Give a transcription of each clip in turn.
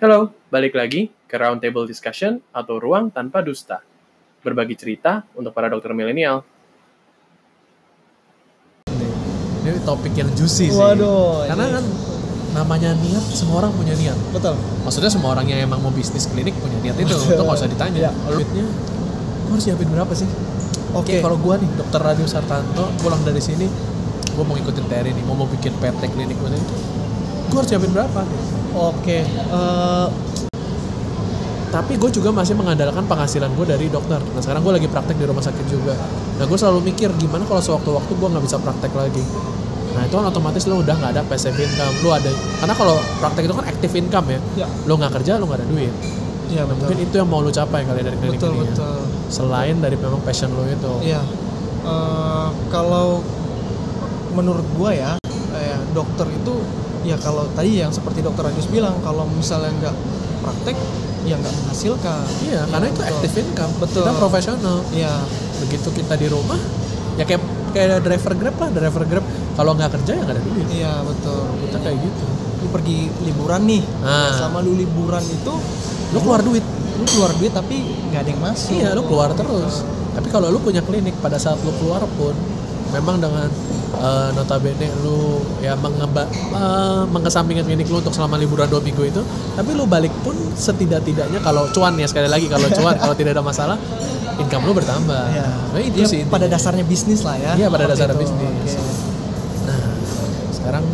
Halo, balik lagi ke Roundtable Discussion atau Ruang Tanpa Dusta. Berbagi cerita untuk para dokter milenial. Ini topik yang juicy sih. Waduh, Karena ini- kan namanya niat, semua orang punya niat. Betul. Maksudnya semua orang yang emang mau bisnis klinik punya niat itu. Betul. Itu nggak usah ditanya. Kalau duitnya, gue harus siapin berapa sih? Oke. Kalau gue nih, dokter Radio Sartanto, pulang dari sini, gue mau ngikutin Terry nih, mau mau bikin PT klinik mana itu, gue harus siapin berapa? Oke. eh, Tapi gue juga masih mengandalkan penghasilan gue dari dokter. Nah sekarang gue lagi praktek di rumah sakit juga. Nah gue selalu mikir gimana kalau sewaktu-waktu gue nggak bisa praktek lagi. Nah itu kan otomatis lo udah nggak ada passive income. Lo ada karena kalau praktek itu kan active income ya. ya. Lo nggak kerja lo nggak ada duit. Iya Nah, betul. mungkin itu yang mau lo capai kali dari klinik betul ini. ya. betul. Selain dari memang passion lo itu. Iya. Eh, kalau menurut gua ya, eh, dokter itu ya kalau tadi yang seperti dokter Agus bilang kalau misalnya nggak praktek ya nggak menghasilkan. Iya, karena itu active income. Betul. Kita profesional. Iya. Begitu kita di rumah, ya kayak kayak driver grab lah, driver grab. Kalau nggak kerja ya nggak ada duit. Iya betul. Kita kayak gitu. Lu pergi liburan nih. Ah. Selama lu liburan itu Lo keluar duit. lu keluar duit tapi nggak ada yang masuk. Iya, lu keluar terus. Tapi kalau lu punya klinik pada saat lu keluar pun memang dengan eh, notabene lu ya mengeba, eh, mengesampingkan klinik lu untuk selama liburan dua minggu itu, tapi lu balik pun setidak-tidaknya kalau cuan ya sekali lagi kalau cuan kalau tidak ada masalah income lu bertambah. Iya. Nah, itu Dia sih. pada intinya. dasarnya bisnis lah ya. Iya, pada dasarnya itu. bisnis. Oke. Nah, sekarang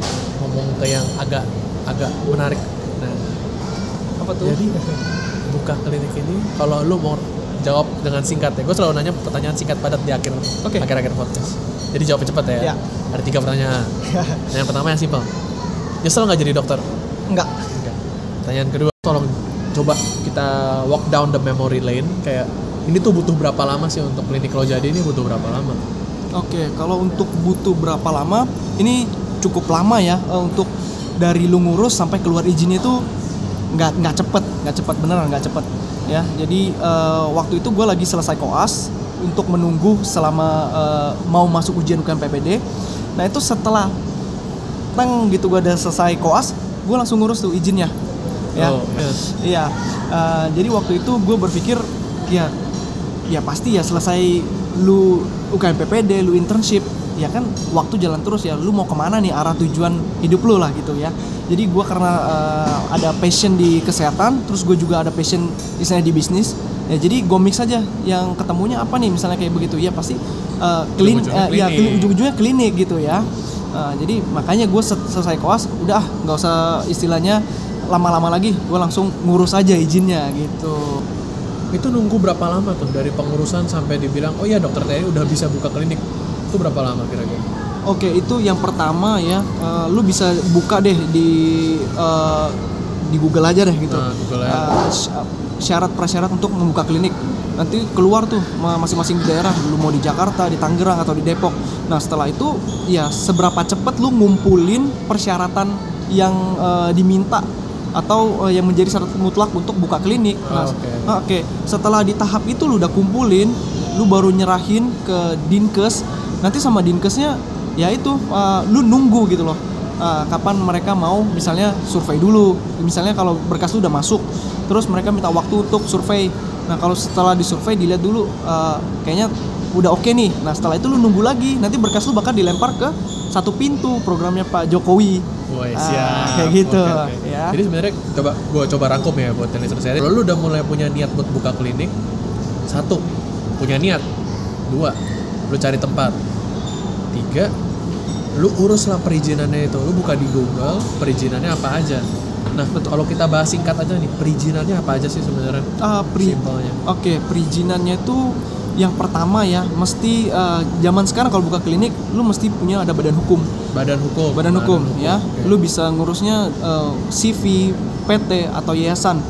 ngomong ke yang agak agak menarik. Nah, Apa tuh? jadi buka klinik ini kalau lu mau jawab dengan singkat ya gue selalu nanya pertanyaan singkat padat di akhir Oke. akhir akhir podcast jadi jawabnya cepat ya Ya. ada tiga pertanyaan yang pertama yang simpel nyesel nggak jadi dokter Enggak. Enggak. pertanyaan kedua tolong coba kita walk down the memory lane kayak ini tuh butuh berapa lama sih untuk klinik lo jadi ini butuh berapa lama Oke, kalau untuk butuh berapa lama? Ini cukup lama ya eh, untuk dari lu ngurus sampai keluar izinnya itu nggak nggak cepet, nggak cepet beneran nggak cepet ya. Jadi eh, waktu itu gue lagi selesai koas untuk menunggu selama eh, mau masuk ujian UKM PPD. Nah itu setelah teng gitu gue udah selesai koas, gue langsung ngurus tuh izinnya. Ya. Oh, yes. Iya. eh, jadi waktu itu gue berpikir ya ya pasti ya selesai lu UKM PPD, lu internship, ya kan waktu jalan terus ya. Lu mau ke mana nih arah tujuan hidup lu lah gitu ya. Jadi gue karena eh, ada passion di kesehatan, terus gue juga ada passion misalnya di bisnis. Ya jadi gue mix aja yang ketemunya apa nih misalnya kayak begitu ya pasti eh, klin, eh, ya klinik. ujung-ujungnya klinik gitu ya. Eh, jadi makanya gue selesai koas udah ah, nggak usah istilahnya lama-lama lagi gue langsung ngurus aja izinnya gitu itu nunggu berapa lama tuh dari pengurusan sampai dibilang oh iya dokter Terry udah bisa buka klinik itu berapa lama kira-kira oke itu yang pertama ya eh, lu bisa buka deh di eh, di Google aja deh gitu Nah, Google. Eh, sy- syarat prasyarat untuk membuka klinik nanti keluar tuh ma- masing-masing daerah lu mau di Jakarta di Tangerang atau di Depok nah setelah itu ya seberapa cepet lu ngumpulin persyaratan yang eh, diminta atau eh, yang menjadi syarat mutlak untuk buka klinik Oh, nah oke. Ah, Oke, setelah di tahap itu lu udah kumpulin, lu baru nyerahin ke dinkes. Nanti sama dinkesnya, ya itu uh, lu nunggu gitu loh. Uh, kapan mereka mau misalnya survei dulu. Misalnya kalau berkas lu udah masuk, terus mereka minta waktu untuk survei. Nah kalau setelah disurvei dilihat dulu, uh, kayaknya udah oke nih. Nah setelah itu lu nunggu lagi. Nanti berkas lu bakal dilempar ke satu pintu programnya Pak Jokowi. Woi, Ah, siap. kayak gitu, Oke, oke. ya. Jadi sebenarnya coba gua coba rangkum ya buat listener saya. Kalau lu udah mulai punya niat buat buka klinik, satu, punya niat. Dua, lu cari tempat. Tiga, lu uruslah perizinannya itu. Lu buka di Google, perizinannya apa aja. Nah, kalau kita bahas singkat aja nih, perizinannya apa aja sih sebenarnya? Ah, pri- Simpelnya. Oke, perizinannya itu yang pertama ya, mesti eh, zaman sekarang kalau buka klinik, lu mesti punya ada badan hukum. Badan hukum. Badan hukum, ya. oke. Lu bisa ngurusnya eh, CV, PT atau yayasan.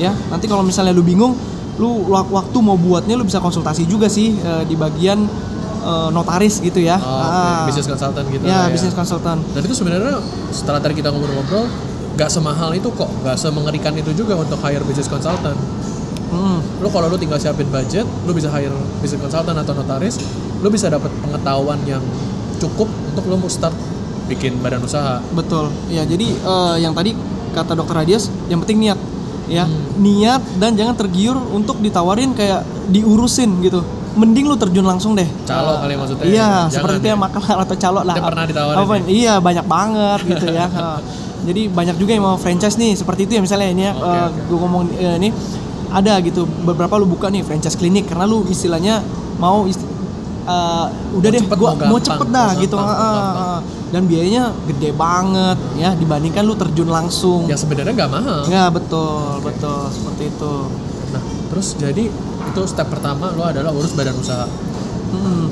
Ya, nanti kalau misalnya lu bingung, lu wak- waktu mau buatnya lu bisa konsultasi juga sih eh, di bagian eh, notaris gitu ya. Oh, oke. Ah. Business consultant gitu Ya, lah bisnis konsultan. Dan itu sebenarnya setelah tadi kita ngobrol-ngobrol, nggak semahal itu kok, nggak semengerikan itu juga untuk hire business consultant. Hmm. Lu kalau lu tinggal siapin budget, lu bisa hire business consultant atau notaris, lu bisa dapat pengetahuan yang cukup untuk lu mau start bikin badan usaha. Betul. Ya, jadi eh, yang tadi kata dokter Radias, yang penting niat. ya Hmm. niat dan jangan tergiur untuk ditawarin kayak diurusin gitu mending lu terjun langsung deh Calo Eh, kali maksudnya. iya Jangan seperti itu ya. ya makalah atau calo lah pernah ditawarin Apa- ya? iya banyak banget gitu ya Eh, jadi banyak juga yang mau franchise nih seperti itu ya misalnya ini ya Oke, oke. gue ngomong eh, ini ada gitu beberapa lu buka nih franchise klinik karena lu istilahnya mau ist- eh, udah Mau deh cepet, gua mau cepet dah mau gitu gampang, ah, gampang. ah. dan biayanya gede banget ya dibandingkan lu terjun langsung Yang sebenarnya nggak mahal. ya betul betul seperti itu Nah, terus jadi itu step pertama lo adalah urus badan usaha. Mm.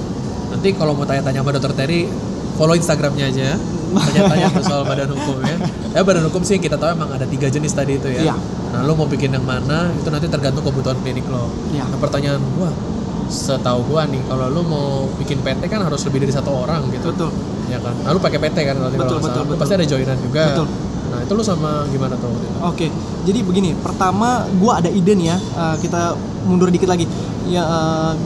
Nanti kalau mau tanya-tanya sama dokter Terry, follow Instagramnya aja. Tanya-tanya tuh soal badan hukum ya. Ya badan hukum sih kita tahu emang ada tiga jenis tadi itu ya. Iya. Nah lo mau bikin yang mana itu nanti tergantung kebutuhan klinik lo. Iya. Nah pertanyaan gua, setahu gua nih kalau lo mau bikin PT kan harus lebih dari satu orang gitu. betul Ya kan. Nah lu pakai PT kan nanti Betul, kalau betul. Lu betul. pasti ada joinan juga. Betul. Nah itu lu sama gimana tuh? Oke, jadi begini. Pertama, gue ada ide nih ya. eh, kita mundur dikit lagi. Ya,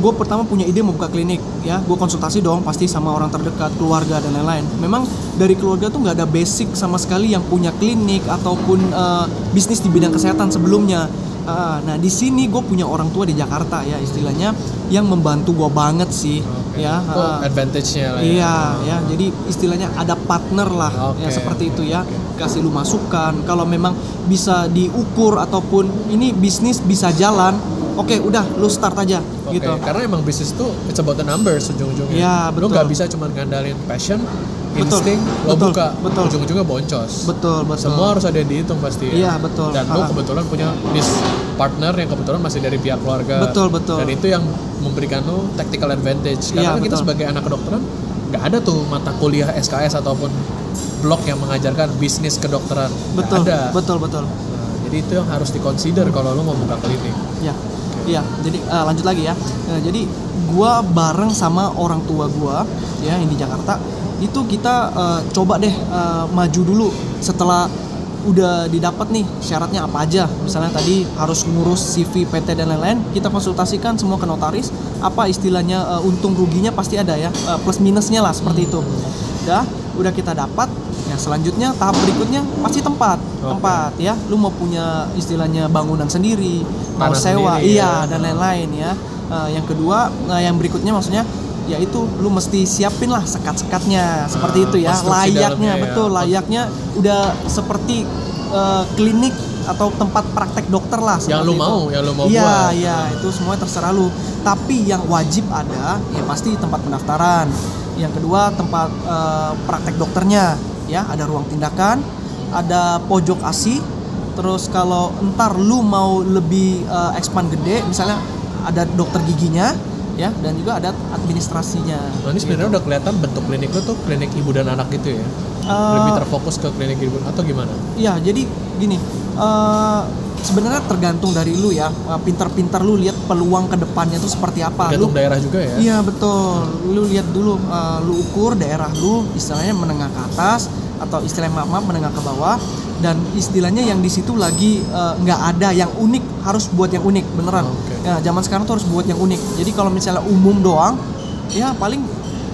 gue pertama punya ide mau buka klinik. Ya, gue konsultasi dong, pasti sama orang terdekat, keluarga dan lain-lain. Memang dari keluarga tuh nggak ada basic sama sekali yang punya klinik ataupun eh, bisnis di bidang kesehatan sebelumnya. Ah, nah, di sini gue punya orang tua di Jakarta ya, istilahnya yang membantu gue banget sih. Oke. Ya, Itu ah. advantage-nya lah ya. Iya, ya. Jadi istilahnya ada partner lah, Oke, ya seperti itu ya. oke. Kasih lu masukan. Kalau memang bisa diukur ataupun ini bisnis bisa jalan, oke, udah lu start aja Oke, gitu. karena emang bisnis itu it's about the numbers ujung-ujungnya. Lo betul. nggak bisa cuma ngandalin passion, Betul, insting, lo betul, buka, betul. ujung-ujungnya boncos. Betul, betul. Semua harus ada yang dihitung pasti. ya. Iya, betul. Dan lo kebetulan punya bis partner yang kebetulan masih dari pihak keluarga. Betul, betul. Dan itu yang memberikan lo tactical advantage. Karena Iya, kan kita sebagai anak kedokteran nggak ada tuh mata kuliah SKS ataupun blok yang mengajarkan bisnis kedokteran. Betul, ada. betul, betul. Nah, jadi itu yang harus dikonsider kalau lo mau buka klinik. Ya, iya. Jadi eh, lanjut lagi ya. Eh, jadi gua bareng sama orang tua gua ya yang di Jakarta itu kita eh, coba deh eh, maju dulu setelah udah didapat nih syaratnya apa aja misalnya tadi harus ngurus CV PT dan lain-lain kita konsultasikan semua ke notaris apa istilahnya eh, untung ruginya pasti ada ya eh, plus minusnya lah seperti itu udah udah kita dapat ya selanjutnya tahap berikutnya pasti tempat Oke. tempat ya lu mau punya istilahnya bangunan sendiri mau Tanah sewa sendiri iya ya. dan lain-lain ya Eh, yang kedua eh, yang berikutnya maksudnya yaitu lu mesti siapin lah sekat-sekatnya seperti Ah, itu ya layaknya ya. betul layaknya udah seperti eh, klinik atau tempat praktek dokter lah Yang lu itu. mau, yang lu mau iya iya itu semua terserah lu tapi yang wajib ada ya pasti tempat pendaftaran yang kedua tempat eh, praktek dokternya ya ada ruang tindakan ada pojok asi terus kalau entar lu mau lebih eh, expand gede misalnya ada dokter giginya ya dan juga ada administrasinya Nah, ini sebenarnya udah kelihatan bentuk klinik lo tuh klinik ibu dan anak gitu ya. Eh, Lebih terfokus ke klinik ibu atau gimana? Iya, jadi gini, eh, sebenarnya tergantung dari lu ya, Eh, pinter-pinter lu lihat peluang ke depannya tuh seperti apa. Lu, Tergantung daerah juga ya. iya betul, lu lihat dulu, eh, lu ukur daerah lu, istilahnya menengah ke atas atau istilahnya maaf, maaf menengah ke bawah, dan istilahnya yang di situ lagi eh, nggak ada yang unik, harus buat yang unik, beneran. Oke. Ya, zaman sekarang tuh harus buat yang unik. Jadi kalau misalnya umum doang, ya paling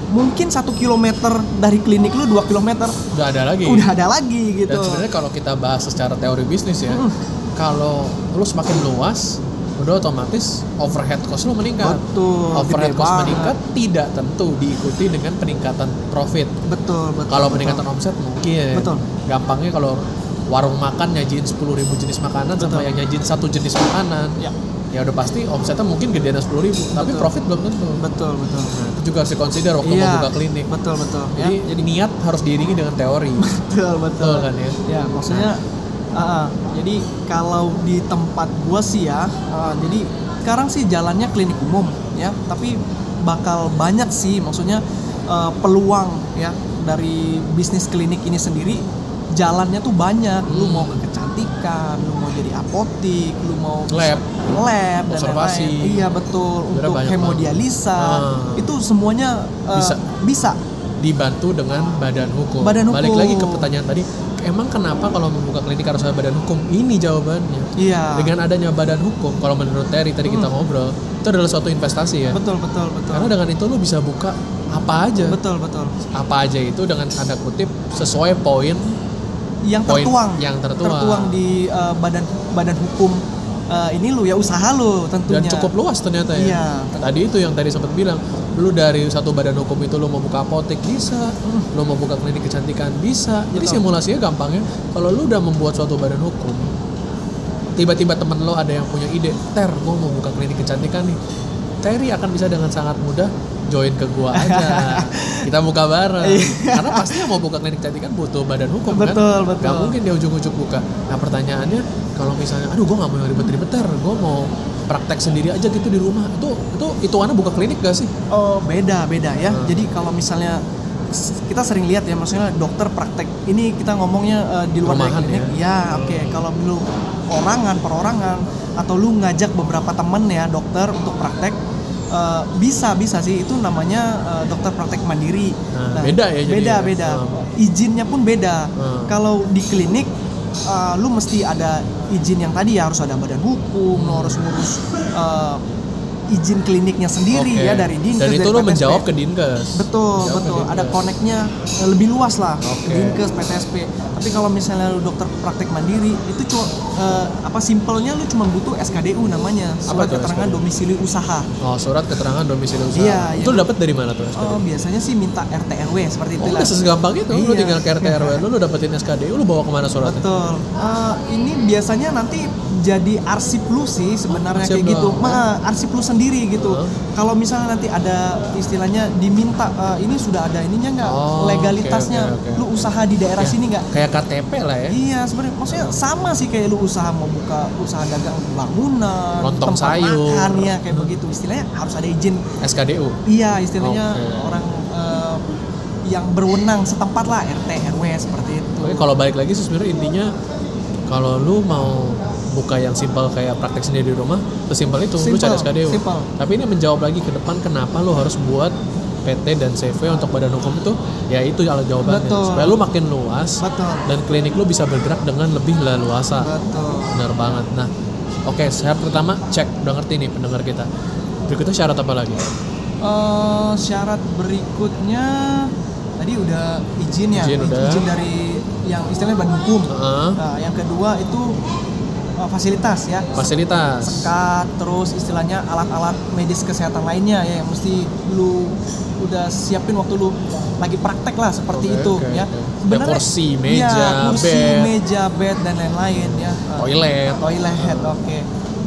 mungkin satu kilometer dari klinik lu dua kilometer Udah ada lagi. udah ada lagi gitu. Dan sebenarnya kalau kita bahas secara teori bisnis ya, Mm. Kalau lu semakin luas, udah otomatis overhead cost lu meningkat. Betul, Overhead cost banget. meningkat tidak tentu diikuti dengan peningkatan profit. betul betul Kalau betul. peningkatan omset mungkin. Betul. Gampangnya kalau warung makan nyajiin 10.000 jenis makanan sama Betul. yang nyajiin satu jenis makanan, ya ya udah pasti omsetnya mungkin gedean 10.000, tapi Betul. profit belum tentu. betul betul Nah, itu juga harus dikonsider waktu Iya, mau buka klinik. betul betul ya Jadi, jadi niat harus diiringi dengan teori. betul betul Betul kan ya? ya maksudnya ah. jadi kalau di tempat gua sih ya ah, jadi sekarang sih jalannya klinik umum ya tapi bakal banyak sih maksudnya eh, peluang ya dari bisnis klinik ini sendiri jalannya tuh banyak lu Hmm. mau ke kecantikan lu mau jadi apotik lu mau Lab. lab dan lain-lain. iya betul untuk hemodialisa banget. Ah. itu semuanya eh, Bisa. bisa Dibantu dengan badan hukum. Badan Balik hukum. lagi ke pertanyaan tadi, emang kenapa kalau membuka klinik harus ada badan hukum? Ini jawabannya. iya Dengan adanya badan hukum, kalau menurut Terry tadi kita Hmm. ngobrol, itu adalah suatu investasi ya. betul betul betul Karena dengan itu lu bisa buka apa aja. betul betul Apa aja itu dengan tanda kutip sesuai poin yang Poin tertuang yang tertuang. di eh, badan badan hukum eh, ini lu ya usaha lu tentunya dan cukup luas ternyata ya. Iya. Tadi itu yang tadi sempat bilang, lu dari satu badan hukum itu lu mau buka apotek bisa, lu mau buka klinik kecantikan bisa. Jadi Betul. simulasinya gampangnya kalau lu udah membuat suatu badan hukum, tiba-tiba temen lo ada yang punya ide, ter, gua mau buka klinik kecantikan nih. Terry akan bisa dengan sangat mudah join ke gua aja. Kita buka bareng. Karena pasti yang mau buka klinik kecantikan butuh badan hukum kan. Betul, betul. Gak mungkin dia ujung-ujung buka. Nah pertanyaannya kalau misalnya, aduh gua nggak mau ribet-ribet ter, gua mau praktek sendiri aja gitu di rumah. Itu itu itu anak buka klinik gak sih? Oh beda beda ya. Hmm. Jadi kalau misalnya kita sering lihat ya, maksudnya dokter praktek. Ini kita ngomongnya eh, di luar dari Rumahan klinik. Ya, oke. Kalau lu orangan, perorangan, atau lu ngajak beberapa temen ya dokter untuk praktek, eh, bisa bisa sih. Itu namanya eh, dokter praktek mandiri. Nah, beda ya Beda jadinya. beda. Hmm. Izinnya pun beda. Hmm. Kalau di klinik eh, lu mesti ada izin yang tadi ya harus ada badan hukum, lu harus ngurus eh, izin kliniknya sendiri Oke. ya dari dinkes Dan itu dari lo PTSP. menjawab ke dinkes. betul Menjawab betul ada koneknya lebih luas lah Oke. dinkes PTSP tapi kalau misalnya lu dokter praktek mandiri itu cuma eh, apa simpelnya lu cuma butuh SKDU namanya surat tuh keterangan SKDU? domisili usaha Oh surat keterangan domisili usaha. Iya, itu iya. lo dapet dari mana tuh? SKDU? oh biasanya sih minta RT RW seperti Oh, itu udah segampang itu, lu Iya. tinggal ke RT RW lu, lu dapetin SKDU, lu bawa ke mana suratnya? Betul. Eh, ini biasanya nanti jadi arsip lu sih sebenarnya Arsip kayak gitu. Ma, arsip lu sendiri gitu. Heeh. Kalau misalnya nanti ada istilahnya diminta eh, ini sudah ada ininya nggak Oh, legalitasnya, oke, oke, oke. lu usaha di daerah Ya, sini nggak? Kayak KTP lah ya. Iya sebenarnya maksudnya sama sih kayak lu usaha mau buka usaha dagang bangunan, Lontong tempat sayur. makan ya kayak begitu. Istilahnya harus ada izin. SKDU. Iya istilahnya Oke. orang eh, yang berwenang setempat lah RT RW seperti itu. Oke, kalau balik lagi sih sebenarnya intinya kalau lu mau buka yang simpel kayak praktek sendiri di rumah, sesimpel itu lu Simpel, cari SKDU. simpel. Tapi ini menjawab lagi ke depan kenapa lu harus buat PT dan CV untuk badan hukum itu ya itu jawabannya Betul. supaya lu makin luas Betul. dan klinik lu bisa bergerak dengan lebih leluasa Betul. benar banget nah oke syarat pertama cek udah ngerti nih pendengar kita berikutnya syarat apa lagi Eh, syarat berikutnya tadi udah izin ya, Izin udah. dari yang istilahnya badan hukum. Heeh. Nah, yang kedua itu eh, fasilitas ya, fasilitas sekat, terus istilahnya alat-alat medis kesehatan lainnya ya yang mesti lu udah siapin waktu lu lagi praktek lah seperti Oke, itu oke, ya. oke. Ya, kursi, meja, iya, kursi, bed. meja, bed dan lain-lain ya. Eh, toilet Toilet, oke.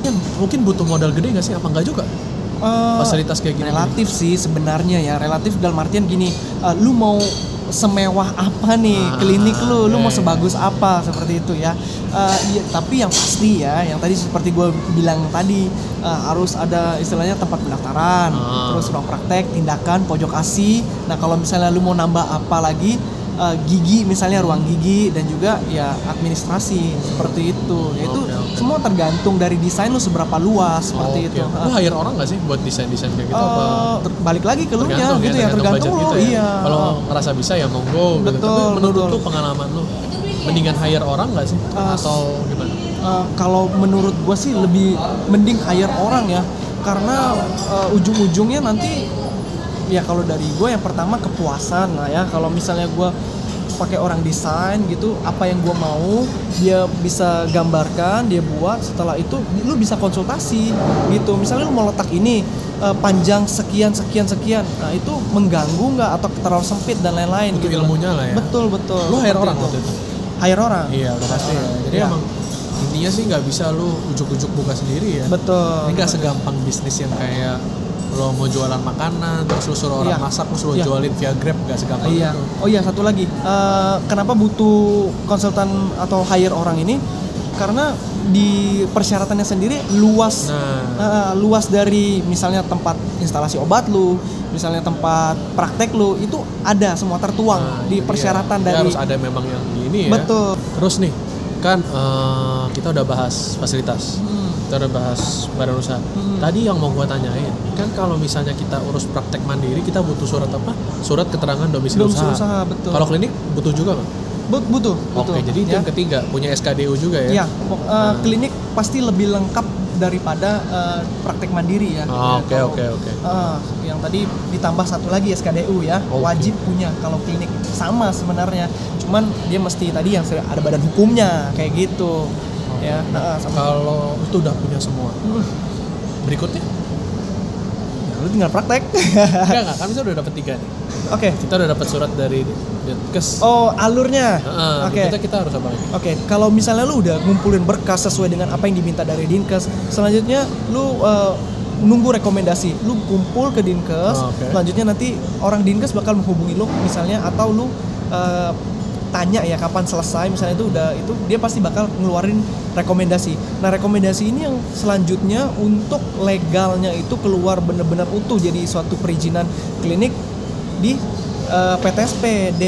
Ya, mungkin butuh modal gede nggak sih apa enggak juga Eh, fasilitas kayak gini relatif sih sebenarnya ya relatif dalam artian gini eh, lu mau semewah apa nih Ah, klinik lu lu mau iya, iya. sebagus apa seperti itu ya Eh, iya, tapi yang pasti ya yang tadi seperti gue bilang tadi eh, harus ada istilahnya tempat pendaftaran Ah. terus ruang praktek tindakan pojok asi nah kalau misalnya lu mau nambah apa lagi eh, gigi misalnya ruang gigi dan juga ya administrasi seperti itu ya itu Oke, oke. semua tergantung dari desain lu seberapa luas seperti Oke. itu Lu hire orang nggak sih buat desain-desain kayak gitu apa? Eh, ter- balik lagi ke lu nya Tergantung gitu ya, tergantung, lu kita ya. iya. Kalau ngerasa bisa ya monggo gitu. Tapi Betul, menurut betul. lu pengalaman lu mendingan hire orang nggak sih? Eh, Atau gimana? Eh, kalau menurut gua sih lebih mending hire orang ya karena eh, ujung-ujungnya nanti ya kalau dari gue yang pertama kepuasan lah ya. Kalau misalnya gua pakai orang desain gitu apa yang gua mau dia bisa gambarkan dia buat. Setelah itu lu bisa konsultasi gitu. Misalnya lu mau letak ini eh, panjang sekian sekian sekian. Nah itu mengganggu nggak? Atau terlalu sempit dan lain-lain gitu. ilmunya lah ya. betul betul. Lu hire orang waktu itu? hire orang. Iya udah pasti. ya. Jadi Iya. emang intinya sih nggak bisa lu ujuk-ujuk buka sendiri ya. betul. Ini nggak segampang bisnis yang kayak lo mau jualan makanan terus lu suruh orang Iya. masak terus lu Iya. jualin via Grab nggak segampang Iya. itu. Oh iya satu lagi. Eh, kenapa butuh konsultan atau hire orang ini? Karena di persyaratannya sendiri luas Nah, eh, luas dari misalnya tempat instalasi obat lu, misalnya tempat praktek lu itu ada semua tertuang nah, di persyaratan Dia dari harus ada memang yang gini ya. betul. Terus nih kan eh, kita udah bahas fasilitas. Hmm, udah bahas badan usaha. Hmm. Tadi yang mau gua tanyain, kan kalau misalnya kita urus praktek mandiri, kita butuh surat apa? Surat keterangan domisili usaha. usaha, betul. Kalau klinik butuh juga nggak? but- butuh. Oke, jadi itu ya. yang ketiga punya SKDU juga ya? Iya, pok- eh, klinik pasti lebih lengkap daripada eh, praktek mandiri ya. Oh, Ya, Oke oke oke. Ah, yang tadi ditambah satu lagi SKDU ya, Oke. wajib punya kalau klinik sama sebenarnya. Cuman dia mesti tadi yang ada badan hukumnya kayak gitu ya nah, sama Kalau itu udah punya semua. Hmm, Berikutnya? ya, lu tinggal praktek Enggak, enggak. Kan kita udah dapat tiga nih. oke Kita udah dapat surat dari Dinkes. oh alurnya Heeh, oke berikutnya kita harus apa lagi? Oke, kalau misalnya lu udah ngumpulin berkas sesuai dengan apa yang diminta dari Dinkes, selanjutnya lu eh, nunggu rekomendasi. Lu kumpul ke Dinkes, Oh, oke. selanjutnya nanti orang Dinkes bakal menghubungi lu misalnya atau lu eh, tanya ya kapan selesai misalnya itu udah itu dia pasti bakal ngeluarin rekomendasi. Nah, rekomendasi ini yang selanjutnya untuk legalnya itu keluar bener-bener utuh jadi suatu perizinan klinik di eh, PTSP, D,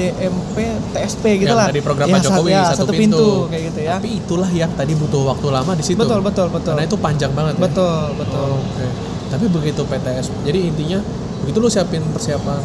DMP, TSP gitu Yang lah. dari program Ya, Pak Jokowi ya, satu, pintu. kayak gitu ya. Tapi itulah yang tadi butuh waktu lama di situ. Betul, betul, betul. Karena itu panjang banget ya. betul, betul. Oh, Oke. Tapi begitu PTS, jadi intinya begitu lu siapin persiapan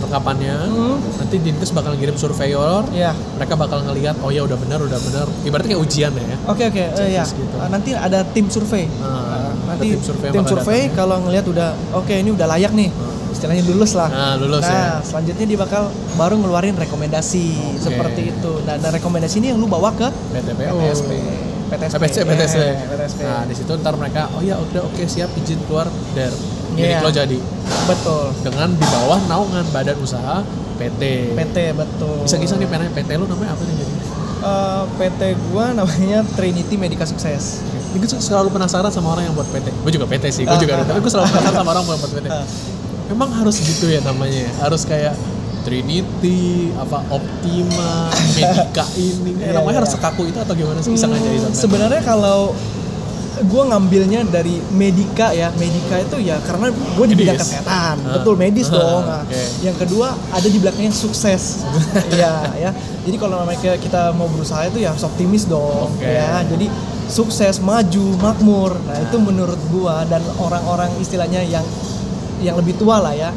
rekapannya, Hmm. nanti Dinkes bakal ngirim surveyor, Ya. mereka bakal ngelihat oh ya udah benar udah benar. Ibaratnya kayak ujian ya. Oke, oke. eh, ya. Checklist gitu. Eh, nanti ada tim survei. Nah, Nah, ada nanti tim survei tim bakal survei ya. kalau ngelihat udah oke ini udah layak nih. Hmm. Istilahnya lulus lah. Nah, lulus nah, ya. selanjutnya dia bakal baru ngeluarin rekomendasi Oke. seperti itu. Nah, dan rekomendasi ini yang lu bawa ke PTPO. PTSP. PTSP. PTSP, PTSP. Ya. Nah, di situ ntar mereka, oh ya udah oke siap izin keluar der. Klinik Iya. lo jadi Betul. dengan di bawah naungan badan usaha PT. PT betul. Bisa kisah nih PT, PT lo namanya apa nih jadi? Eh, PT gua namanya Trinity Medica Sukses. Ini gue selalu penasaran sama orang yang buat PT. Gue juga PT sih, gue Ah, juga. ah, tapi gue selalu penasaran sama orang yang buat PT. Ah. Memang harus gitu ya namanya. ya? Harus kayak Trinity, apa Optima, Medica ini. Iya, namanya iya. harus sekaku itu atau gimana sih? Bisa Hmm, ngajarin? Sebenarnya kalau gue ngambilnya dari medika ya, medika itu ya karena gue di bidang kesehatan, Ah. betul medis Ah, dong. Nah, oke. Yang kedua ada di belakangnya sukses, ya ya. Jadi kalau namanya kita- mau berusaha itu ya harus optimis dong, Oke. ya. Jadi sukses, maju, makmur. Nah itu menurut gua dan orang-orang istilahnya yang yang lebih tua lah ya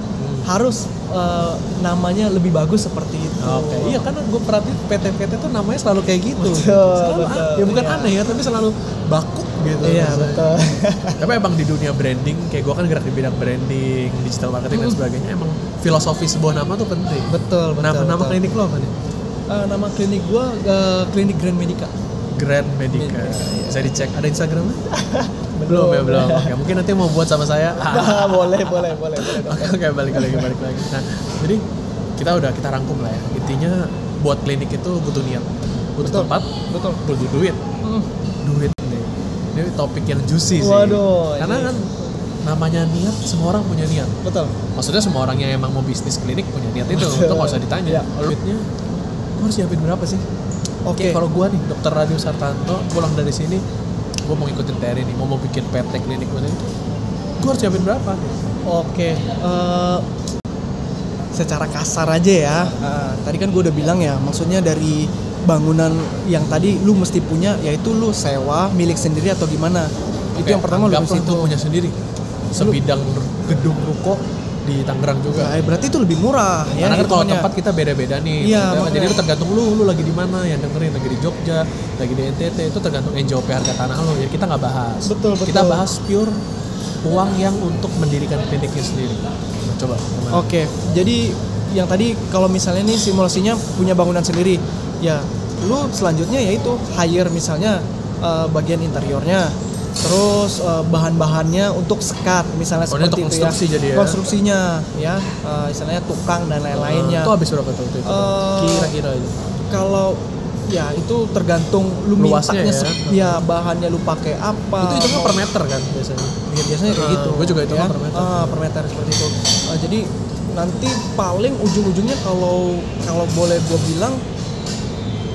harus eh, namanya lebih bagus seperti itu. Oke, iya kan gue perhatiin PT-PT tuh namanya selalu kayak gitu. Betul, Selalu, betul, ya bukan iya. aneh ya, tapi selalu baku gitu. Iya betul. Tapi emang di dunia branding, kayak gue kan gerak di bidang branding, digital marketing dan sebagainya, emang filosofi sebuah nama tuh penting. betul betul. nama, nama betul. klinik lo apa nih? Eh, nama klinik gua eh, klinik Grand Medica. Grand Medica. Medica, iya. Bisa dicek. Ada Instagramnya? belum ya belum. Oke, mungkin nanti mau buat sama saya. Nah, boleh boleh boleh. Oke oke balik lagi balik lagi. Nah jadi kita udah kita rangkum lah ya. Intinya buat klinik itu butuh niat, butuh Betul. tempat, Betul. butuh duit. Hmm. Duit. Ini topik yang juicy sih. Waduh, Karena ini- kan namanya niat, semua orang punya niat. Betul. Maksudnya semua orang yang emang mau bisnis klinik punya niat itu. Betul. Itu nggak usah ditanya. Iya. Duitnya, gue harus siapin berapa sih? Oke. Kayak kalau gue nih, dokter Radio Sartanto, pulang dari sini, gue mau ngikutin TRI nih, mau mau bikin PT klinik gue nih. Gue harus siapin berapa? Oke. eh, secara kasar aja ya. eh, tadi kan gue udah bilang ya, maksudnya dari bangunan yang tadi lu mesti punya, yaitu lu sewa milik sendiri atau gimana? Itu Oke, yang pertama lu mesti tuh punya sendiri. Sebidang gedung ruko di Tangerang juga. Nah, berarti itu lebih murah ya. Karena kan kalau tempat kita beda-beda nih. Iya, makanya. jadi itu tergantung lu, lu lagi di mana, yang dengerin lagi di Jogja, lagi di NTT, itu tergantung NJOP harga tanah lu. Jadi kita nggak bahas. Betul, Kita betul. bahas pure uang yang untuk mendirikan kliniknya sendiri. Nah, coba. Oke, jadi yang tadi kalau misalnya nih simulasinya punya bangunan sendiri, ya lu selanjutnya yaitu hire misalnya eh, bagian interiornya, terus eh, bahan-bahannya untuk sekat misalnya Oh, seperti untuk itu konstruksi ya. jadi ya? Konstruksinya ya, eh, istilahnya tukang dan lain-lainnya. Itu habis berapa tuh? Itu, itu? Kira-kira aja. Kalau ya itu tergantung lu Luasnya mintanya ya? ya bahannya lu pakai apa. itu itu per meter kan biasanya. Ya, biasanya kayak Ah, gitu. gua juga hitungnya per meter. Ah, per meter seperti itu. Ah, jadi nanti paling ujung-ujungnya kalau kalau boleh gue bilang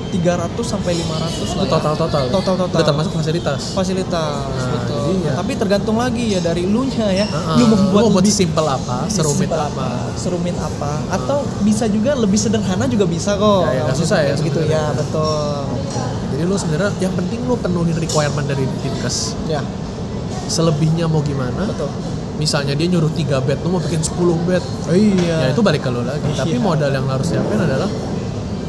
300 sampai 500 lah. Itu ya. total total. Total total. Udah termasuk fasilitas. fasilitas Nah, betul. iya. Tapi tergantung lagi ya dari lu nya ya. Ah, Lu mau buat lu mau buat lebih simple apa, serumit simpel apa. serumit apa atau bisa juga lebih sederhana juga bisa kok. Ya, ya, Maksudnya susah ya gitu ya, betul. Jadi lu sebenarnya yang penting lu penuhin requirement dari Dinkes. Ya, Selebihnya mau gimana? betul. Misalnya dia nyuruh 3 bed, lu mau bikin 10 bed. Oh, iya. Ya itu balik ke lu lagi. Tapi Iya. modal yang harus siapin adalah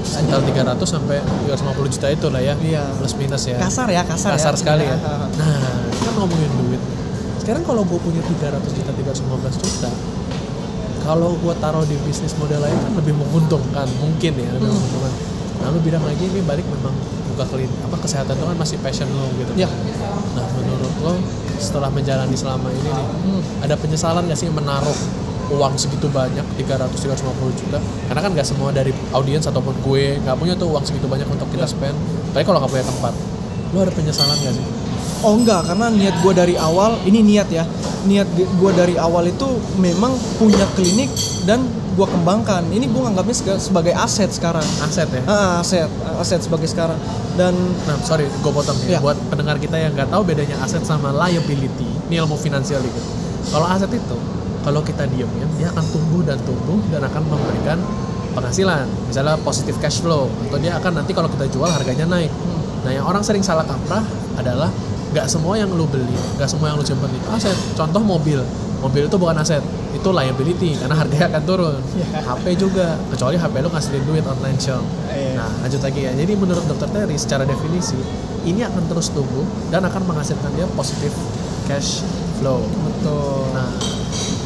sekitar 300 sampai 350 juta itu lah ya. Iya. Plus minus ya. kasar ya, kasar, Kasar ya. sekali ya. Iya. Nah, kita ngomongin duit. Sekarang kalau gue punya 300 juta, 315 juta, kalau gua taruh di bisnis model lain kan lebih menguntungkan mungkin ya lebih Hmm. menguntungkan nah lu bilang lagi ini balik memang buka klinik apa kesehatan itu kan masih passion lo gitu Ya. nah menurut lo setelah menjalani selama ini nih Hmm. ada penyesalan gak sih menaruh uang segitu banyak 300-350 juta karena kan gak semua dari audiens ataupun gue nggak punya tuh uang segitu banyak untuk kita Ya. spend tapi kalau nggak punya tempat lo ada penyesalan gak sih Oh enggak, karena niat gue dari awal, ini niat ya, niat gue dari awal itu memang punya klinik dan gue kembangkan. Ini gue nganggapnya sega- sebagai aset sekarang. aset ya Ah, aset, aset sebagai sekarang. Dan Nah, sorry, gue potong ya. Ya. Buat pendengar kita yang nggak tahu bedanya aset sama liability, ini ilmu finansial dikit. Kalau aset itu, kalau kita diem ya, dia akan tumbuh dan tumbuh dan akan memberikan penghasilan. Misalnya positif cash flow, atau dia akan nanti kalau kita jual harganya naik. Nah, yang orang sering salah kaprah adalah nggak semua yang lu beli, nggak semua yang lu simpen itu aset. Contoh mobil, mobil itu bukan aset, itu liability karena harganya akan turun. HP juga, kecuali HP lu ngasilin duit online shop. Iya. Nah, lanjut lagi ya. Jadi menurut dokter Terry secara definisi ini akan terus tumbuh dan akan menghasilkan dia positif cash flow. betul. Nah,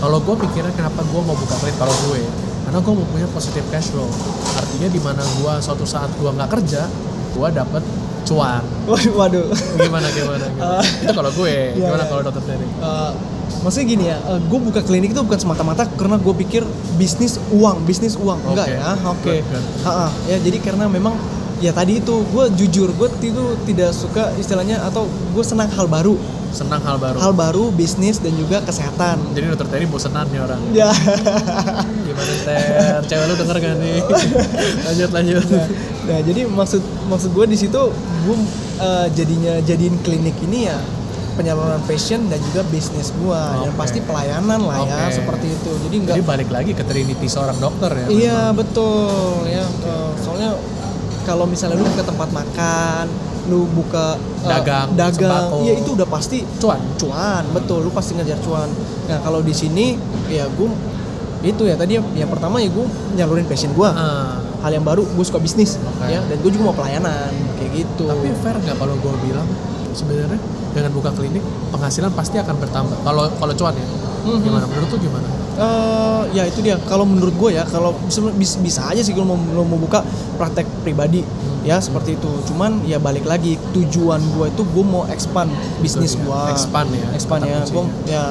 kalau gue mikirnya kenapa gue mau buka klinik kalau gue, karena gue mau punya positif cash flow. Artinya di mana gue suatu saat gue nggak kerja, gue dapet cuan. Waduh, waduh. Gimana gimana? gimana? Itu kalau gue. Iya, Gimana iya. kalau dokter Terry? Eh, maksudnya gini ya, gue buka klinik itu bukan semata-mata karena gue pikir bisnis uang, bisnis uang, enggak Oke. ya, oke. Good, good. Ha-ha, ya jadi karena memang ya tadi itu gue jujur gue itu tidak suka istilahnya atau gue senang hal baru, Senang hal baru. hal baru bisnis dan juga kesehatan. Jadi dokter Terry bosenan nih orang. Ya, Gimana Ter? Cewek lu denger gak nih? lanjut lanjut. nah jadi maksud maksud gue di situ gue eh, jadinya jadiin klinik ini ya penyaluran passion dan juga bisnis gue yang Oke. pasti pelayanan lah ya Oke. seperti itu. Jadi enggak Jadi balik lagi ke Trinity seorang dokter ya. Iya betul ya eh, soalnya kalau misalnya lu buka tempat makan, lu buka eh, Dagang, dagang, sembako. iya itu udah pasti Cuan. cuan, betul. Lu pasti ngejar cuan. Nah kalau di sini ya gue itu ya tadi yang pertama ya gue nyalurin passion gue. Ah, Hal yang baru gue suka bisnis Oke. ya dan gue juga mau pelayanan kayak gitu. tapi fair nggak kalau gue bilang sebenarnya dengan buka klinik penghasilan pasti akan bertambah. Kalau kalau cuan ya. Mhm. Gimana menurut tuh gimana? Eh, ya itu dia. Kalau menurut gue ya kalau bisa, bisa, aja sih kalau mau, mau buka praktek pribadi ya seperti itu. Cuman ya balik lagi tujuan gue itu gue mau expand bisnis dia, gue expand ya, expand ya. gue ya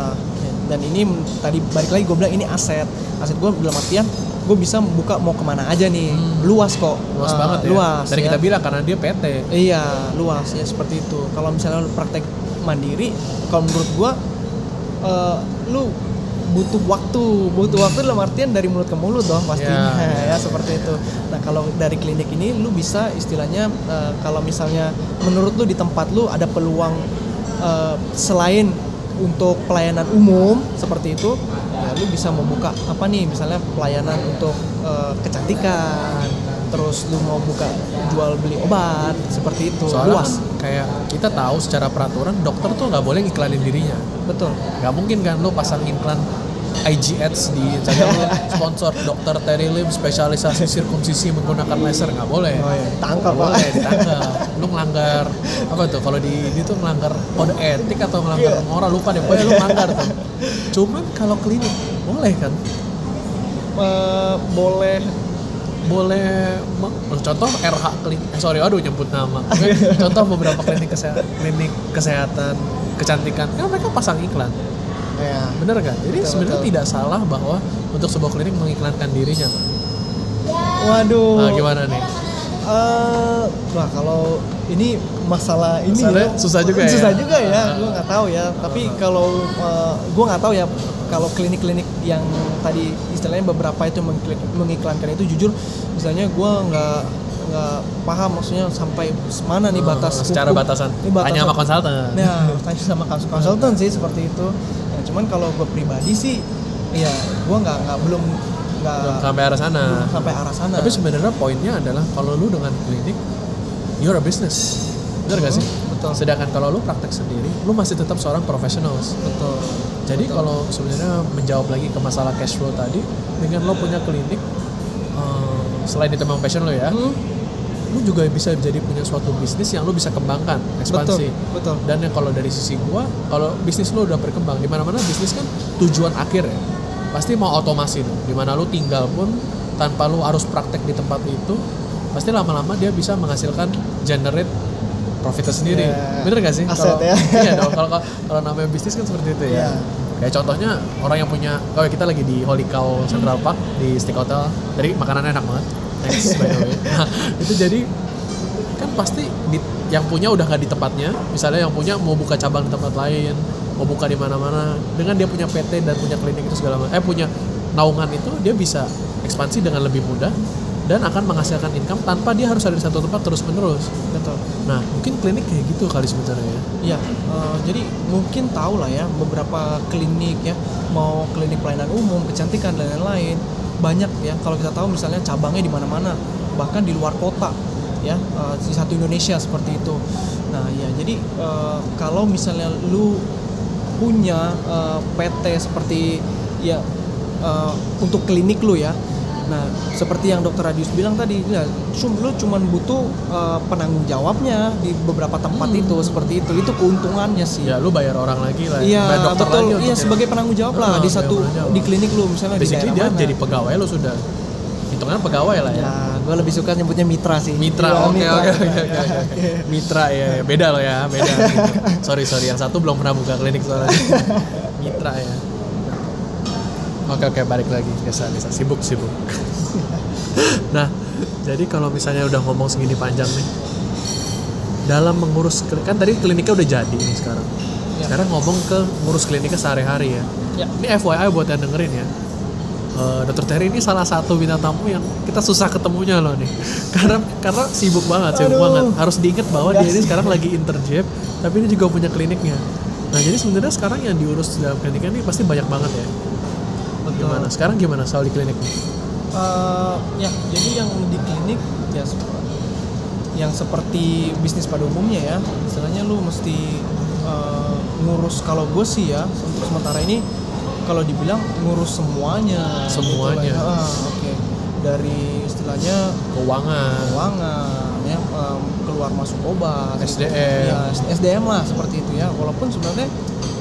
dan ini tadi balik lagi gue bilang ini aset. Aset gue dalam artian gue bisa buka mau ke mana aja nih. Luas kok. Luas Eh, banget ya. luas Tadi ya. kita bilang karena dia PT. Iya, luas ya seperti itu. Kalau misalnya praktek mandiri, kalau menurut gua eh, lu butuh waktu, butuh waktu dalam artian dari mulut ke mulut dong pastinya Ya. ya seperti itu. Nah, kalau dari klinik ini lu bisa istilahnya eh, kalau misalnya menurut lu di tempat lu ada peluang eh, selain untuk pelayanan umum seperti itu, ya lu bisa membuka apa nih misalnya pelayanan untuk eh, kecantikan, terus lu mau buka jual beli obat seperti itu Soalnya luas kan kayak kita tahu secara peraturan dokter tuh nggak boleh iklanin dirinya. betul Nggak mungkin kan lu pasang iklan IG ads di Instagram lu, sponsor dokter Terry Lim spesialisasi sirkumsisi menggunakan laser nggak boleh. Oh iya, tangkap, Pak. boleh ditangkap. Lu ngelanggar apa tuh kalau di ini tuh ngelanggar kode etik atau ngelanggar Iya. moral lupa deh pokoknya lu ngelanggar tuh. Cuman kalau klinik boleh kan? Eh, boleh boleh contoh RH klinik eh, sorry aduh nyebut nama. Contoh beberapa klinik kesehatan klinik kesehatan kecantikan. Kan mereka pasang iklan. Ya bener kan jadi sebenarnya tidak salah bahwa untuk sebuah klinik mengiklankan dirinya kan? waduh. Nah, gimana nih? Eh, wah kalau ini masalah ini Masalahnya ya, susah juga ya? susah juga ya Ah. gue nggak tahu ya. Tapi kalau eh, gue nggak tahu ya kalau klinik-klinik yang tadi istilahnya beberapa itu mengiklan- mengiklankan itu jujur misalnya gue nggak nggak paham maksudnya sampai mana nih batas Eh, secara hukum. batasan Ini batasan. hanya sama konsultan Nah, tanya sama kons- konsultan sih seperti itu. Nah, cuman kalau gue pribadi sih, ya gue nggak nggak belum nggak sampai arah sana belum sampai arah sana. tapi sebenarnya poinnya adalah kalau lu dengan klinik you're a business bener gak sih betul. sedangkan kalau lu praktek sendiri lu masih tetap seorang profesional betul. Jadi kalau sebenarnya menjawab lagi ke masalah cash flow tadi, dengan lo punya klinik, eh, selain itu memang passion lo ya, Hmm, lo juga bisa jadi punya suatu bisnis yang lo bisa kembangkan, ekspansi. betul, betul. Dan yang kalau dari sisi gua, kalau bisnis lo udah berkembang, di mana-mana bisnis kan tujuan akhir ya. pasti mau otomasi tuh di mana lu tinggal pun tanpa lu harus praktek di tempat itu pasti lama-lama dia bisa menghasilkan generate profitnya sendiri Iya. bener gak sih? Aset Kalau- ya. iya dong kalau namanya bisnis kan seperti itu ya. Iya. kayak contohnya orang yang punya kalau kita lagi di Holy Cow Central Park di Stick Hotel. Jadi makanannya enak banget. Thanks by the way. Nah, itu jadi kan pasti di- yang punya udah nggak di tempatnya. Misalnya yang punya mau buka cabang di tempat lain mau buka di mana-mana. Dengan dia punya PT dan punya klinik itu segala macam eh punya naungan itu dia bisa ekspansi dengan lebih mudah dan akan menghasilkan income tanpa dia harus ada di satu tempat terus menerus betul nah mungkin klinik kayak gitu kali sebenarnya ya Iya, eh, jadi mungkin tahu lah ya beberapa klinik ya, mau klinik pelayanan umum, kecantikan dan lain-lain banyak ya. Kalau kita tahu misalnya cabangnya di mana-mana, bahkan di luar kota ya, eh, di satu Indonesia seperti itu. Nah ya, jadi eh, kalau misalnya lu punya eh, PT seperti ya eh, untuk klinik lu ya. Nah, seperti yang Dokter Radius bilang tadi, ya, lu cuman butuh eh, penanggung jawabnya di beberapa tempat itu seperti itu. Itu keuntungannya sih. ya lu bayar orang lagi lah Iya, bayar dokter betul. lagi Iya, sebagai penanggung jawab lah Ah, di satu di klinik lu misalnya di daerah dia mana. jadi pegawai lo sudah hitungan pegawai lah ya Ya, gue lebih suka nyebutnya mitra sih. mitra Iya, oke oke oke mitra ya ya. beda lo ya beda sorry sorry yang satu belum pernah buka klinik soalnya mitra ya oke oke balik lagi. Biasa biasa. Sibuk sibuk. Nah jadi kalau misalnya udah ngomong segini panjang nih dalam mengurus kan tadi kliniknya udah jadi nih sekarang. Ya. sekarang ngomong ke ngurus kliniknya sehari-hari ya. Ya. ini FYI buat yang dengerin ya. Eh, Dokter Terry ini salah satu bintang tamu yang kita susah ketemunya loh nih. Karena karena sibuk banget sibuk Aduh. banget. Harus diingat bahwa dia ini sekarang lagi interjep tapi ini juga punya kliniknya. Nah jadi sebenarnya sekarang yang diurus dalam kliniknya ini pasti banyak banget ya. Gimana sekarang gimana soal di klinik Eh, ya, jadi yang di klinik ya yang seperti bisnis pada umumnya ya, istilahnya lu mesti eh, ngurus kalau gue sih ya untuk sementara ini kalau dibilang ngurus semuanya. gitu Semuanya. ya. Ah, Oke, dari istilahnya keuangan keuangan ya em, keluar masuk obat SDM. ya SDM lah seperti itu ya walaupun sebenarnya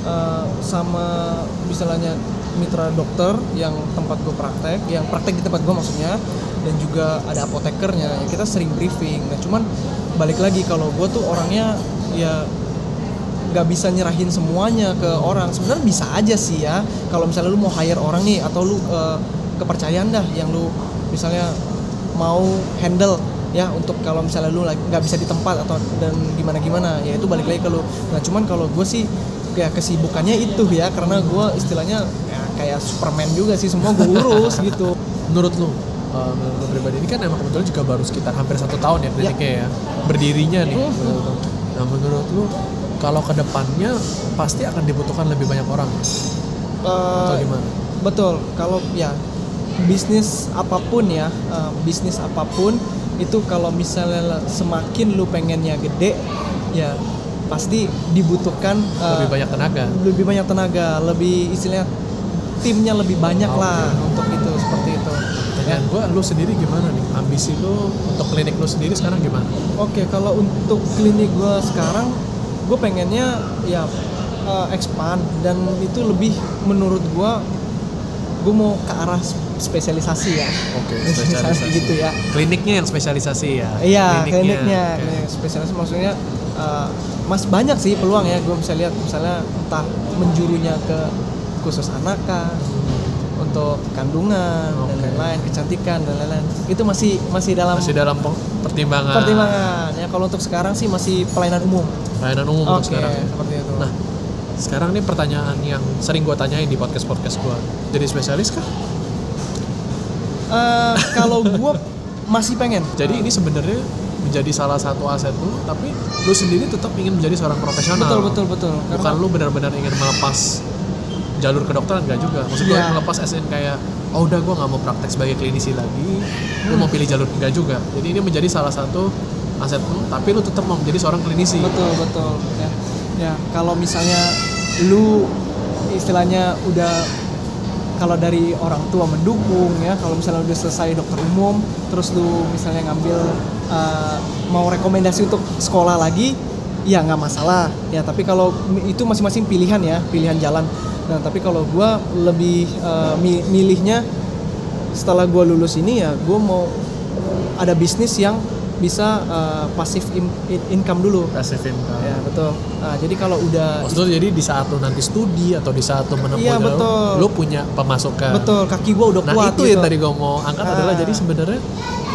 eh, sama misalnya mitra dokter yang tempat gue praktek yang praktek di tempat gue maksudnya dan juga ada apotekernya. Ya kita sering briefing. Nah cuman balik lagi kalau gue tuh orangnya ya nggak bisa nyerahin semuanya ke orang. Sebenarnya bisa aja sih ya. Kalau misalnya lu mau hire orang nih atau lu eh, kepercayaan dah yang lu misalnya mau handle ya untuk kalau misalnya lu nggak bisa di tempat atau dan gimana gimana ya itu balik lagi ke lu. Nah cuman kalau gue sih kayak kesibukannya itu ya karena gue istilahnya ya, kayak Superman juga sih semua gue urus gitu. Menurut lu uh, menurut lu pribadi ini kan emang kebetulan juga baru sekitar hampir satu tahun ya kliniknya ya, berdirinya nih menurut lu. nah menurut lu kalau ke depannya pasti akan dibutuhkan lebih banyak orang atau Eh, gimana? Betul, kalau ya bisnis apa pun ya, eh, bisnis apa pun itu kalau misalnya semakin lu pengennya gede, ya pasti dibutuhkan eh, lebih banyak tenaga. lebih banyak tenaga, lebih istilahnya timnya lebih banyak Oke. lah untuk itu seperti itu. Ya. dan gua lu sendiri gimana nih ambisi lu untuk klinik lu sendiri sekarang gimana Oke, kalau untuk klinik gue sekarang, gue pengennya ya eh, expand dan itu lebih menurut gue, gue mau ke arah spesialisasi ya. oke Spesialisasi gitu ya. kliniknya yang spesialisasi ya Iya, kliniknya, oke. klinik spesialis maksudnya eh, mas banyak sih peluang ya gue bisa lihat misalnya entah menjurunya ke khusus anak kah, untuk kandungan dan Oke. lain-lain, kecantikan dan lain-lain. Itu masih masih dalam masih dalam pe- pertimbangan pertimbangan ya. Kalau untuk sekarang sih masih pelayanan umum. pelayanan umum untuk Oke, sekarang seperti itu. Nah, sekarang nih pertanyaan yang sering gua tanyain di podcast podcast gua. Jadi spesialis kah? Eh, kalau gue masih pengen. Jadi ini sebenarnya menjadi salah satu aset lu, tapi lu sendiri tetap ingin menjadi seorang profesional. betul betul betul. Bukan Karena- lu benar-benar ingin melepas jalur kedokteran enggak juga. Maksud gua Iya. melepas SN kayak oh udah gua nggak mau praktek sebagai klinisi lagi, lu Hmm. mau pilih jalur enggak juga. Jadi ini menjadi salah satu aset lu, tapi lu tetap mau menjadi seorang klinisi. betul betul ya ya kalau misalnya lu istilahnya udah kalau dari orang tua mendukung ya kalau misalnya udah selesai dokter umum terus lu misalnya ngambil uh, mau rekomendasi untuk sekolah lagi ya nggak masalah ya tapi kalau itu masing-masing pilihan ya pilihan jalan Nah, tapi kalau gua lebih mi- milihnya setelah gua lulus ini ya gua mau ada bisnis yang bisa eh, pasif in- in- income dulu. passive income Ya, betul. Nah, jadi kalau udah Maksud jadi di saat lu nanti studi atau di saat lu menempuh Iya, betul. lu punya pemasukan. betul kaki gua udah Nah kuat itu gitu. yang tadi gue mau angkat adalah Ah. jadi sebenarnya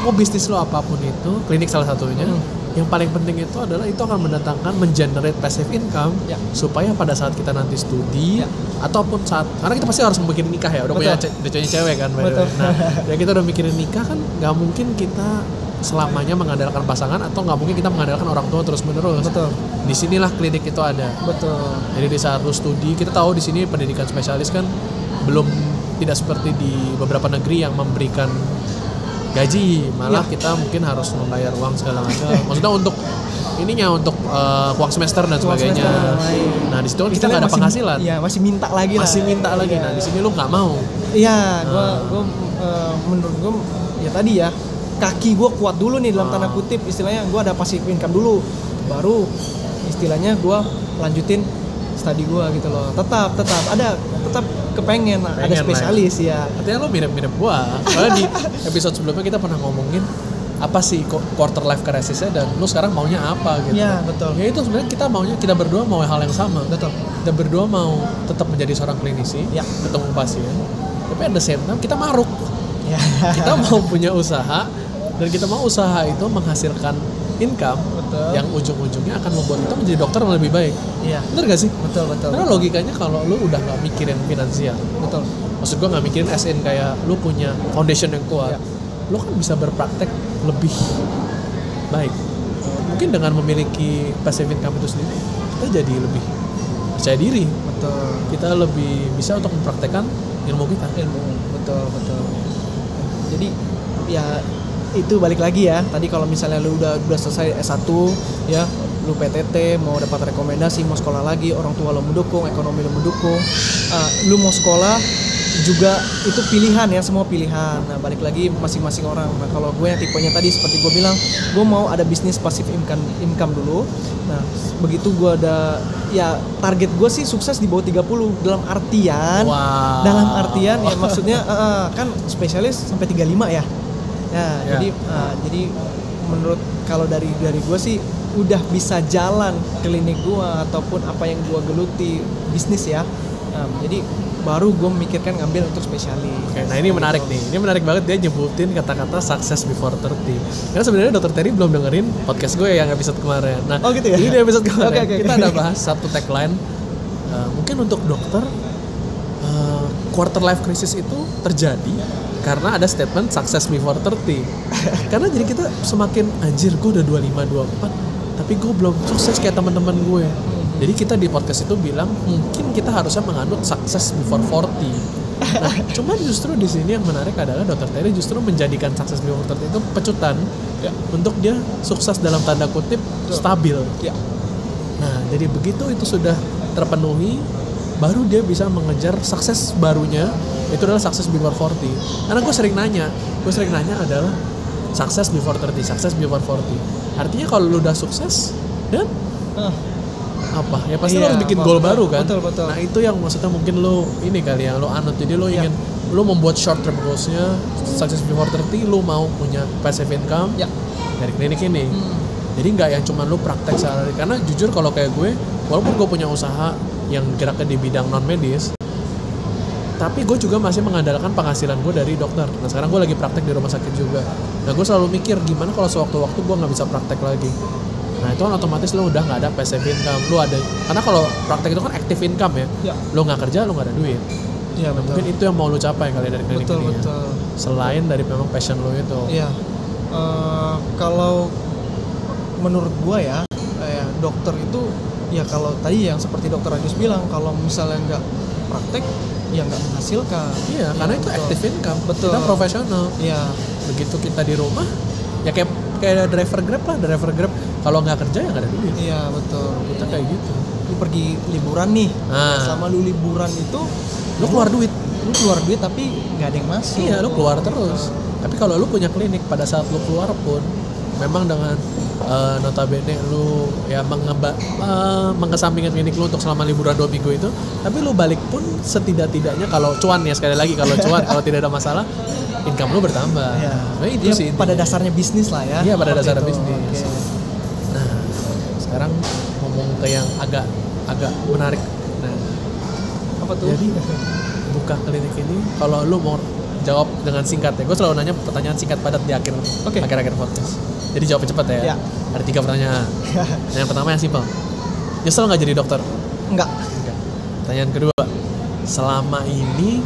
mau bisnis lo apa pun itu, klinik salah satunya, Hmm. yang paling penting itu adalah itu akan mendatangkan mengenerate passive income Ya. supaya pada saat kita nanti studi Ya. ataupun saat karena kita pasti harus membuat nikah ya, udah punya Betul. ce- udah punya cewek kan, by the way. Betul. Nah, ya kita udah mikirin nikah kan nggak mungkin kita selamanya mengandalkan pasangan atau nggak mungkin kita mengandalkan orang tua terus menerus. Betul. Di sinilah klinik itu ada. Betul. Jadi di saat lu studi, kita tahu di sini pendidikan spesialis kan belum tidak seperti di beberapa negeri yang memberikan gaji, malah Iya. kita mungkin harus membayar uang segala macam. Maksudnya untuk ininya untuk eh, uang semester dan Uang sebagainya. semester. Nah di situ kan kita nggak ada masih- penghasilan, Iya, masih minta lagi lah. masih minta lagi. Iya. Nah di sini lu nggak mau. Iya, gua Ah. gua eh, menurut gua ya tadi ya kaki gua kuat dulu nih dalam Ah. tanda kutip istilahnya gua ada passive income dulu baru istilahnya gua lanjutin studi gua gitu loh. Tetap tetap ada tetap kepengen, ada Pengen lah ya. spesialis ya. Artinya lu mirip-mirip gua. Soalnya di episode sebelumnya kita pernah ngomongin apa sih qu- quarter life crisisnya dan lu sekarang maunya apa gitu. Iya, betul. Ya itu sebenarnya kita maunya kita berdua mau hal yang sama. Betul. Kita berdua mau tetap menjadi seorang klinisi, Ya. ketemu pasien. Tapi the same time kita maruk. Ya. Kita mau punya usaha dan kita mau usaha itu menghasilkan income Betul. yang ujung-ujungnya akan membuat kita menjadi dokter yang lebih baik. Iya. Bener gak sih? Betul, betul. Karena logikanya kalau lu udah nggak mikirin finansial, Betul. maksud gua nggak mikirin SN kayak lu punya foundation yang kuat, Ya. lu kan bisa berpraktek lebih baik. Mungkin dengan memiliki passive income itu sendiri, kita jadi lebih percaya diri. Betul. Kita lebih bisa untuk mempraktekkan ilmu kita. ilmu betul betul jadi ya itu balik lagi ya tadi kalau misalnya lu udah udah selesai S1 ya lu PTT mau dapat rekomendasi mau sekolah lagi orang tua lo mendukung ekonomi lo mendukung Ah, lu mau sekolah juga itu pilihan ya semua pilihan nah balik lagi masing-masing orang nah kalau gue yang tipenya tadi seperti gue bilang gue mau ada bisnis pasif income income dulu nah begitu gue ada ya target gue sih sukses di bawah 30 dalam artian Wow. dalam artian ya maksudnya eh, kan spesialis sampai 35 ya. Ya, Ya. jadi eh, jadi menurut kalau dari dari gue sih udah bisa jalan klinik gua ataupun apa yang gua geluti bisnis ya. Nah, jadi baru gue memikirkan ngambil untuk spesialis. Oke, nah ini menarik nih. Ini menarik banget dia nyebutin kata-kata success before 30. Karena sebenarnya Dokter Terry belum dengerin podcast gue yang episode kemarin. Nah, Oh, gitu ya? Ini episode kemarin Oke, oke, kita ada bahas satu tagline. Uh, mungkin untuk dokter uh, quarter life crisis itu terjadi karena ada statement success before 30. karena jadi kita semakin anjir gue udah 25 24 tapi gue belum sukses kayak teman-teman gue. Jadi kita di podcast itu bilang mungkin kita harusnya menganut success before 40. Nah, cuman justru di sini yang menarik adalah Dr. Terry justru menjadikan success before 30 itu pecutan Ya. untuk dia sukses dalam tanda kutip stabil. Ya. Nah, jadi begitu itu sudah terpenuhi, baru dia bisa mengejar sukses barunya, itu adalah sukses before 40. Karena gue sering nanya, gue sering nanya adalah sukses before 30, sukses before 40. Artinya kalau lu udah sukses, dan Ah, apa? Ya pasti lu Iya, harus bikin betul, goal baru kan? betul, betul. Nah itu yang maksudnya mungkin lu ini kali ya, lu anut. Jadi lu Iya. ingin, lu membuat short term goalsnya, sukses before 30, lu mau punya passive income ya. dari klinik ini. Hmm. Jadi nggak yang cuman lu praktek sehari karena jujur kalau kayak gue, walaupun gue punya usaha yang geraknya di bidang non medis, tapi gue juga masih mengandalkan penghasilan gue dari dokter. Nah sekarang gue lagi praktek di rumah sakit juga. Nah gue selalu mikir gimana kalau sewaktu-waktu gue nggak bisa praktek lagi. Nah itu kan otomatis lo udah nggak ada passive income, lo ada karena kalau praktek itu kan active income ya. Ya. Lo nggak kerja lo nggak ada duit. Ya, Nah, betul. mungkin itu yang mau lo capai kali dari klinik Betul, ini. ya. betul. Selain dari memang passion lo itu. Iya. Eh, kalau menurut gua ya, dokter itu ya kalau tadi yang seperti dokter Agus bilang kalau misalnya nggak praktek ya nggak menghasilkan. Iya, karena itu betul. active income. Betul. Kita profesional. Iya, Begitu kita di rumah, ya kayak kayak driver Grab lah, driver Grab. Kalau nggak kerja ya nggak ada duit. iya betul. Kita kayak gitu. Lu pergi liburan nih. Nah. Selama lu liburan itu Lu keluar duit. lu keluar duit tapi nggak ada yang masuk. Iya, lu keluar terus. Tapi kalau lu punya klinik pada saat lu keluar pun memang dengan eh, notabene lu ya mengeba, eh, mengesampingkan klinik lu untuk selama liburan dua minggu itu tapi lu balik pun setidak-tidaknya kalau cuan ya sekali lagi kalau cuan kalau tidak ada masalah income lu bertambah Ya. nah, itu Ya, sih pada intinya. dasarnya bisnis lah ya. Iya, pada Seperti dasarnya itu. bisnis. Oke. Nah, sekarang ngomong ke yang agak agak menarik. Nah, Apa tuh? jadi buka klinik ini kalau lu mau jawab dengan singkat ya. Gue selalu nanya pertanyaan singkat padat di akhir Oke. akhir-akhir podcast. Jadi jawabnya cepat ya. Ya. Ada tiga pertanyaan. Nah, yang pertama yang simpel. Nyesel nggak jadi dokter? Enggak. Enggak. Pertanyaan kedua, selama ini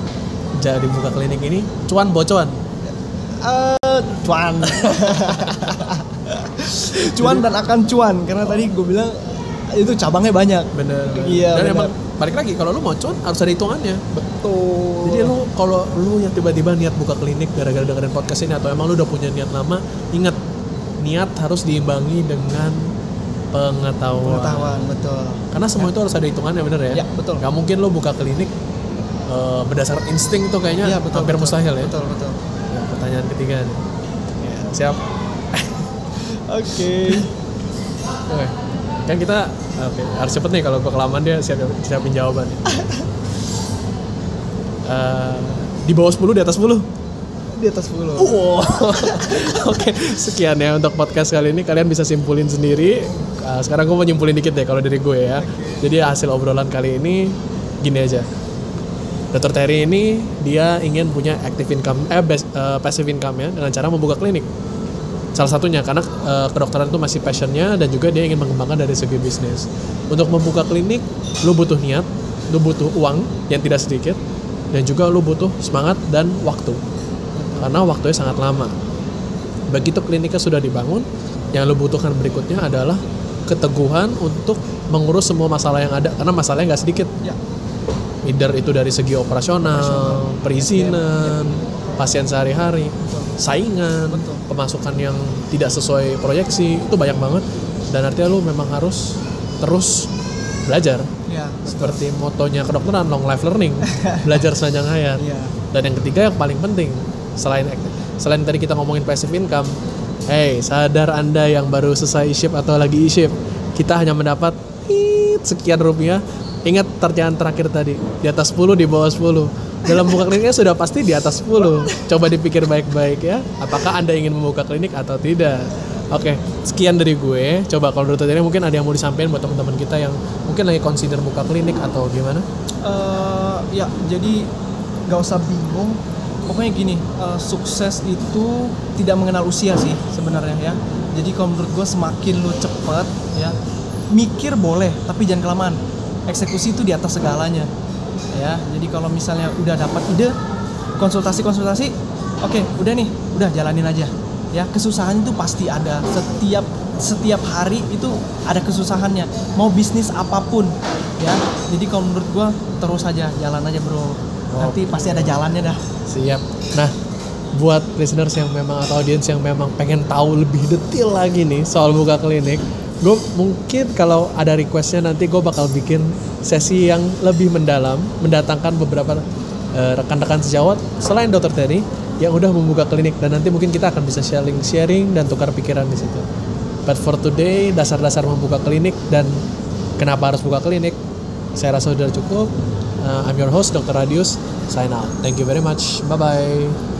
jadi buka klinik ini cuan bocuan? Eh, cuan. cuan dan akan cuan karena tadi gue bilang itu cabangnya banyak. Bener. Iya, Dan bener. emang balik lagi kalau lu mau cuan harus ada hitungannya. Betul. Jadi lu kalau lu yang tiba-tiba niat buka klinik gara-gara dengerin podcast ini atau emang lu udah punya niat lama, ingat niat harus diimbangi dengan pengetahuan. pengetahuan betul. Karena semua itu harus ada hitungannya bener ya. Ya, betul. Gak mungkin lu buka klinik eh, berdasarkan insting tuh kayaknya Iya, betul. hampir betul. mustahil ya. Betul, betul. Ya, pertanyaan ketiga nih. Ya, siap. Oke. Oke. Kan kita oke, harus cepet nih kalau kelamaan dia siap siapin jawabannya. Eh, di bawah 10 di atas 10. Di atas 10. Wow. Oke, sekian ya untuk podcast kali ini. Kalian bisa simpulin sendiri. Uh, sekarang gue mau nyimpulin dikit deh kalau dari gue ya. Jadi hasil obrolan kali ini gini aja. Dr. Terry ini dia ingin punya active income, eh bas- eh, passive income ya dengan cara membuka klinik. Salah satunya karena eh, kedokteran itu masih passionnya dan juga dia ingin mengembangkan dari segi bisnis. Untuk membuka klinik, lu butuh niat, lu butuh uang yang tidak sedikit, dan juga lu butuh semangat dan waktu karena waktunya sangat lama. Begitu kliniknya sudah dibangun, yang lo butuhkan berikutnya adalah keteguhan untuk mengurus semua masalah yang ada karena masalahnya nggak sedikit. Ya. Either itu dari segi operasional, Operasional. perizinan, pasien sehari-hari, saingan, Betul. pemasukan yang tidak sesuai proyeksi itu banyak banget dan artinya lu memang harus terus belajar Ya. seperti motonya kedokteran long life learning belajar sepanjang hayat Iya. dan yang ketiga yang paling penting selain selain tadi kita ngomongin passive income hey sadar anda yang baru selesai e-ship atau lagi e-ship kita hanya mendapat sekian rupiah. Ingat terjaan terakhir tadi di atas 10 di bawah 10 dalam buka kliniknya sudah pasti di atas 10 coba dipikir baik-baik ya apakah anda ingin membuka klinik atau tidak? Oke, sekian dari gue. Coba kalau menurut ini mungkin ada yang mau disampaikan buat teman-teman kita yang mungkin lagi consider buka klinik atau gimana? Eh, ya jadi nggak usah bingung pokoknya gini eh, sukses itu tidak mengenal usia sih sebenarnya ya. Jadi kalau menurut gue semakin lu cepet ya mikir boleh tapi jangan kelamaan. Eksekusi itu di atas segalanya ya. Jadi kalau misalnya udah dapat ide konsultasi konsultasi oke udah nih udah jalanin aja ya. Kesusahan itu pasti ada. Setiap setiap hari itu ada kesusahannya. Mau bisnis apa pun ya. Jadi kalau menurut gua terus aja jalan aja bro nanti pasti ada jalannya dah Siap. Nah, buat listeners yang memang atau audiens yang memang pengen tahu lebih detail lagi nih soal buka klinik, gue mungkin kalau ada requestnya nanti gue bakal bikin sesi yang lebih mendalam, mendatangkan beberapa eh, rekan-rekan sejawat selain Dr. Terry yang udah membuka klinik dan nanti mungkin kita akan bisa sharing-sharing dan tukar pikiran di situ. But for today, dasar-dasar membuka klinik dan kenapa harus buka klinik, saya rasa sudah cukup. Uh, I'm your host Dr. Radius. Sign out. Thank you very much. Bye bye.